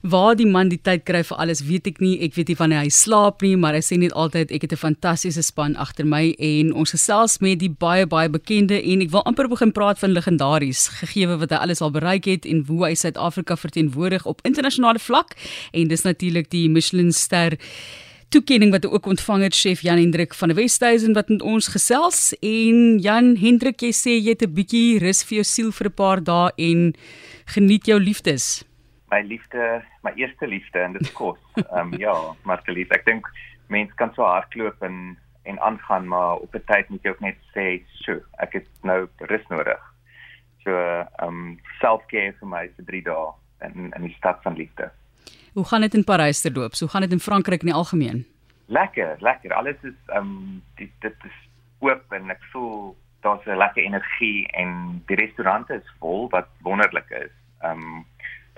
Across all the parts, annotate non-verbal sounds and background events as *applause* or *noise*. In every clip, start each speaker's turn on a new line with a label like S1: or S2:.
S1: Waar die man die tyd kry vir alles, weet ek nie. Ek weet nie van hy slaap nie, maar hy sê net altyd ek het 'n fantastiese span agter my en ons gesels met die baie baie bekende en ek wil amper begin praat van legendaries, gegee wat hy alles al bereik het en hoe hy Suid-Afrika verteenwoordig op internasionale vlak. En dis natuurlik die Michelin ster toekenning wat ook ontvang het chef Jan Hendrik van die Westhuizen wat met ons gesels. En Jan Hendrik jy sê jy het 'n bietjie rus vir jou siel vir 'n paar dae en geniet jou liefdes
S2: my liefde, my eerste liefde en dit kos. *laughs* Ehm um, ja, Martelies, ek dink mense kan so hardloop en en aangaan, maar op 'n tyd moet jy ook net sê, "Sjoe, ek het nou rus nodig." So ehm um, self-care vir my vir 3 dae in in die stad van liefde.
S1: Hoe gaan dit in Parys te loop? Hoe gaan dit in Frankryk in die algemeen?
S2: Lekker, lekker. Alles is ehm um, dit dit is oop en ek voel daar's 'n lekker energie en die restaurante is vol wat wonderlik is. Ehm um,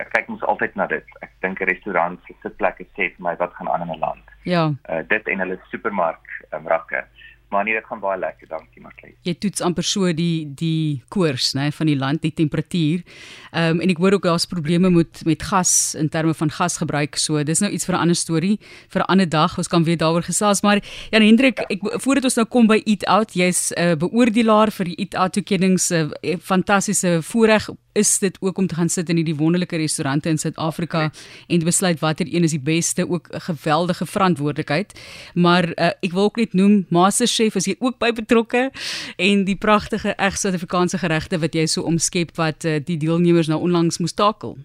S2: ek kyk mos altyd na dit. Ek dink 'n restaurant se sitplekke sê vir my wat gaan aan in 'n land.
S1: Ja.
S2: Uh, dit en hulle supermark um, rakke. Maar nee, dit gaan baie lekker, dankie Marley.
S1: Jy toets amper so die die koers, nê, van die land, die temperatuur. Ehm um, en ek hoor ook daar's probleme met met gas in terme van gasgebruik. So dis nou iets vir 'n ander storie, vir 'n ander dag. Ons kan weer daaroor gesels, maar Jan Hendrik, ek voordat ons nou kom by Eat Out, jy's 'n uh, beoordelaar vir die Eat Out toekennings, 'n uh, fantastiese voorreg is dit ook om te gaan sit in hierdie wonderlike restaurante in Suid-Afrika en te besluit watter een is die beste ook 'n geweldige verantwoordelikheid. Maar uh, ek wil ook net noem Master Chef is hier ook by betrokke en die pragtige reg Suid-Afrikaanse geregte wat jy so omskep wat uh, die deelnemers nou onlangs moes takel.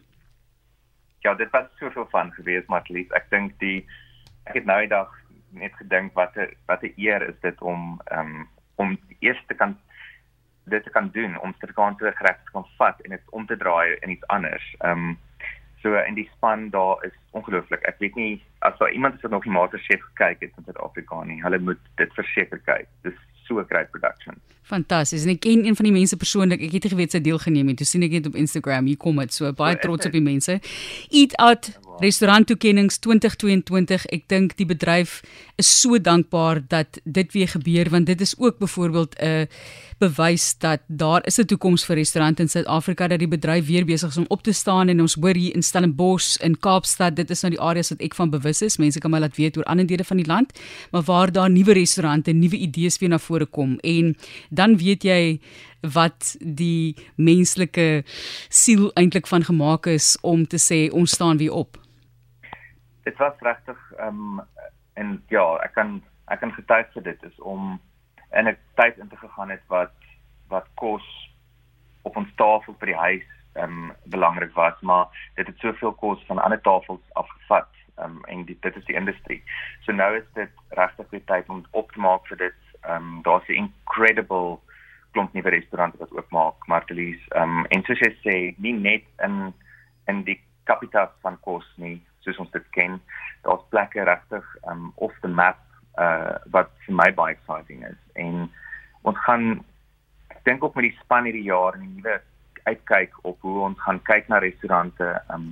S2: Ja dit was soveel van gewees Matlies. Ek dink die ek het nou die dag net gedink wat 'n wat 'n eer is dit om um, om eers te kan dit te kan doen om Suid-Afrikaanse gereg te kan vat en dit om te draai in iets anders. Ehm um, so in die span daar is ongelooflik. Ek weet nie as daar iemand is wat nog die MasterChef gekyk het in Suid-Afrika nie. Hulle moet dit verseker kyk. Dis so great production.
S1: Fantasties. En ek ken een van die mense persoonlik. Ek het nie geweet sy deelgeneem het. Toe sien ek net op Instagram hier kom dit. So baie trots op die mense. Eat Out Restaurant toekennings 2022. Ek dink die bedryf is so dankbaar dat dit weer gebeur want dit is ook byvoorbeeld 'n bewys dat daar is 'n toekoms vir restaurante in Suid-Afrika dat die bedryf weer besig is om op te staan en ons hoor hier in Stellenbosch in Kaapstad dit is nou die areas wat ek van bewus is mense kan my laat weet oor ander dele van die land maar waar daar nuwe restaurante nuwe idees weer na vore kom en dan weet jy wat die menslike siel eintlik van gemaak is om te sê ons staan weer op
S2: dit was regtig ehm um, en ja ek kan ek kan getuig vir dit is om in 'n tyd in te gegaan het wat wat kos op ons tafel by die huis ehm um, belangrik was, maar dit het soveel kos van ander tafels afgevat ehm um, en die, dit is die industrie. So nou is dit regtig weer tyd om op te maak vir dit. Ehm um, daar's 'n incredible klomp nuwe restaurante wat oopmaak, Martelies. Ehm um, en soos jy sê, nie net in in die kapitaal van kos nie, soos ons dit ken. Daar's plekke regtig ehm um, off the map uh wat vir my baie exciting is en ons gaan ek dink ook met die span hierdie jaar en die nuwe uitkyk op hoe ons gaan kyk na restaurante um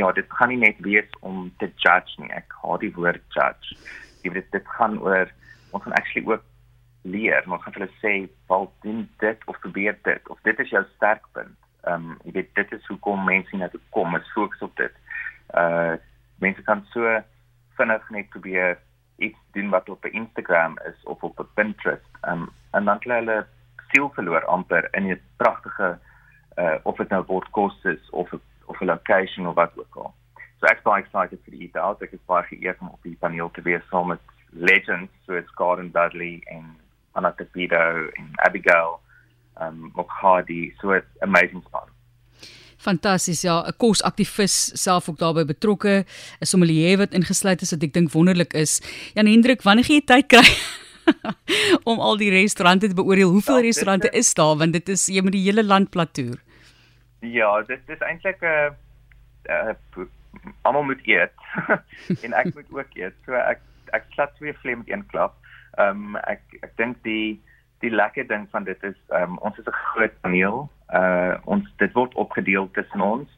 S2: ja dit gaan nie net wees om te judge nie ek haat die woord judge weet dit gaan oor ons gaan actually ook leer ons gaan hulle sê val doen dit of probeer dit of dit is jou sterkpunt um jy weet dit is hoekom mense na toe kom is fokus op dit uh mense kan so vinnig net probeer iets doen wat op Instagram is of op Pinterest. Um en dan kry hulle siel verloor amper in 'n pragtige uh of dit nou bord kos is of of 'n location of wat ook al. So ek's baie excited vir die eat out. Ek is baie geëerd om op die paneel te wees saam met legends soos Gordon Dudley en Anna Tapido en Abigail um Mokhadi. So 'n amazing span.
S1: Fantasties ja, 'n kosaktivis self ook daarbey betrokke, 'n sommelier wat ingesluit is wat ek dink wonderlik is. Jan Hendrik, wanneer gee jy tyd kry *laughs* om al die restaurante te beoordeel? Hoeveel ja, restaurante is, is daar want dit is jy met die hele land plat toer.
S2: Ja, dit is eintlik 'n uh, uh, almal moet eet *laughs* en ek moet ook eet. So ek ek slat twee vleie met een klap. Ehm um, ek ek dink die die lekker ding van dit is um, ons is 'n groot paneel. Uh ons dit word opgedeel tussen ons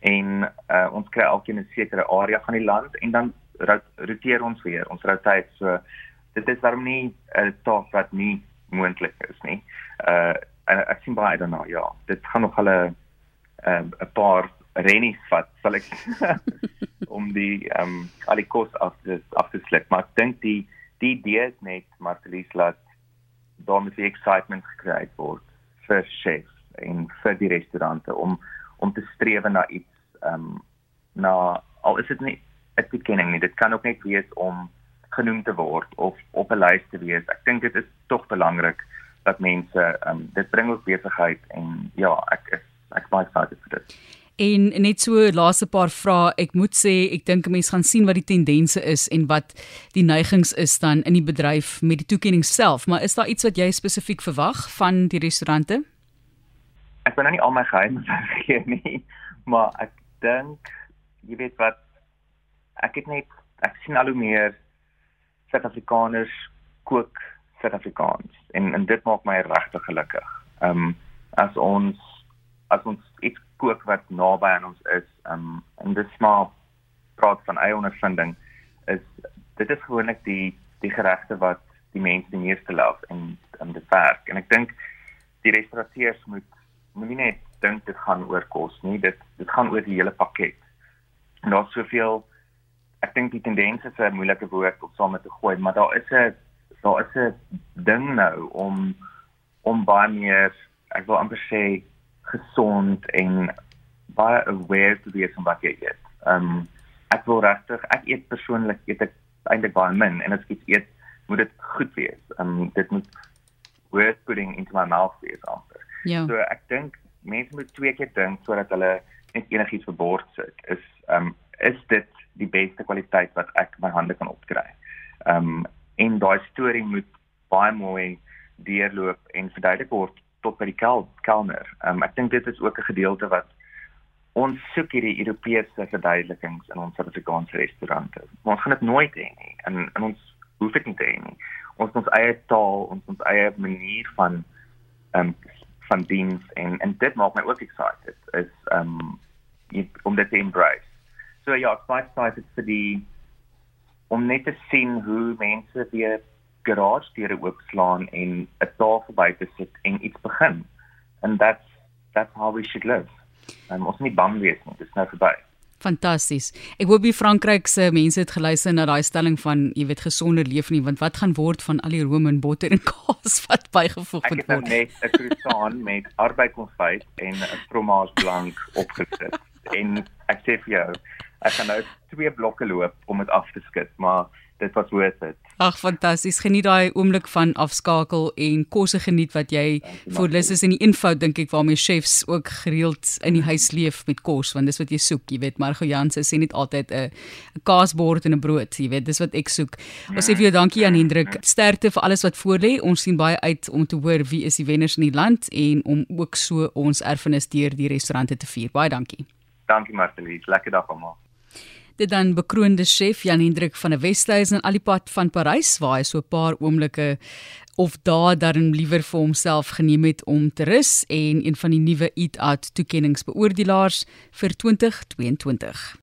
S2: en uh ons kry elkeen 'n sekere area van die land en dan roteer ons weer. Ons roteer so dit is daarom nie 'n taak wat nie moontlik is nie. Uh ek sien baie nou ja, dit gaan nog hulle 'n uh, paar rennies vat, sal ek *laughs* om die ehm um, al die kos af te af te sluk, maar ek dink die die idee is net Martelies laat daar moet die excitement gekry word vir chefs en vir die restaurante om om te streef na iets ehm um, na al is dit nie 'n toekenning nie dit kan ook net wees om genoem te word of op 'n lys te wees. Ek dink dit is tog belangrik dat mense ehm um, dit bring ook besigheid en ja ek is ek baie excited vir dit
S1: En net so laaste paar vrae, ek moet sê ek dink 'n mens gaan sien wat die tendense is en wat die neigings is dan in die bedryf met die toekenning self, maar is daar iets wat jy spesifiek verwag van die restaurante?
S2: Ek wil nou nie al my geheime *laughs* gee nie, maar ek dink jy weet wat ek het net ek sien al hoe meer Suid-Afrikaners kook Suid-Afrikaans en en dit maak my regtig gelukkig. Ehm um, as ons as ons iets kook wat naby aan ons is, um en dit smaak praat van eie ondervinding is dit is gewoonlik die die geregte wat die mense die meeste love en en dit werk. En ek dink die restaurateurs moet moenie net dink dit gaan oor kos nie, dit dit gaan oor die hele pakket. En daar's soveel ek dink die tendens is 'n moeilike woord om saam te gooi, maar daar is 'n daar is 'n ding nou om om baie meer ek wil amper sê gesond en baie aware te wees van wat jy eet. Ehm um, ek wil regtig ek eet persoonlik eet ek eintlik baie min en as ek iets eet, moet dit goed wees. Ehm um, dit moet worth putting into my mouth wees amper. Ja. So ek dink mense moet twee keer dink sodat hulle net enigiets verbord sit. Is ehm um, is dit die beste kwaliteit wat ek my hande kan opkry. Ehm um, en daai storie moet baie mooi deurloop en verduidelik word tot by die kel kelner. Um, ek dink dit is ook 'n gedeelte wat ons soek hierdie Europese verduidelikings in ons Suid-Afrikaanse restaurante. Maar ons gaan dit nooit hê nie. En en ons hoef dit nie te hê nie. Ons ons eie taal, ons ons eie manier van um, van diens en en dit maak my ook excited is um, om dit te embrace. So ja, ek is excited vir die om net te sien hoe mense weer garage deure oopslaan en 'n tafel by te sit en iets begin. And that's that's how we should live. Um, ons moet nie bang wees nie, dit is nou verby.
S1: Fantasties. Ek hoop die Frankryk se mense het geluister na daai stelling van jy weet gesonder leef nie, want wat gaan word van al die room en botter en kaas *laughs* wat bygevoeg
S2: word? Ek het nou net 'n croissant met arbeidskonfyt en 'n fromage blanc opgesit. *laughs* en ek sê vir jou, ek gaan nou twee blokke loop om dit af te skud, maar dit was worth it.
S1: Ag fantasties. Geniet daai oomblik van afskakel en kosse geniet wat jy vir lus is in die eenvoud dink ek waarmee chefs ook gereeld in die huis leef met kos want dis wat jy soek, jy weet. Margo Jansen sê net altyd 'n 'n kaasbord en 'n brood, jy weet. Dis wat ek soek. Ons sê vir jou dankie aan Hendrik. Sterkte vir alles wat voorlê. Ons sien baie uit om te hoor wie is die wenners in die land en om ook so ons erfenis deur die restaurante te vier. Baie dankie.
S2: Dankie Martelies. Lekker dag almal
S1: dit dan bekroonde chef Jan Hendrik van der Westhuizen al die pad van Parys waar hy so 'n paar oomblikke of daar dan liewer vir homself geneem het om te rus en een van die nuwe Eat Out toekenningsbeoordelaars vir 2022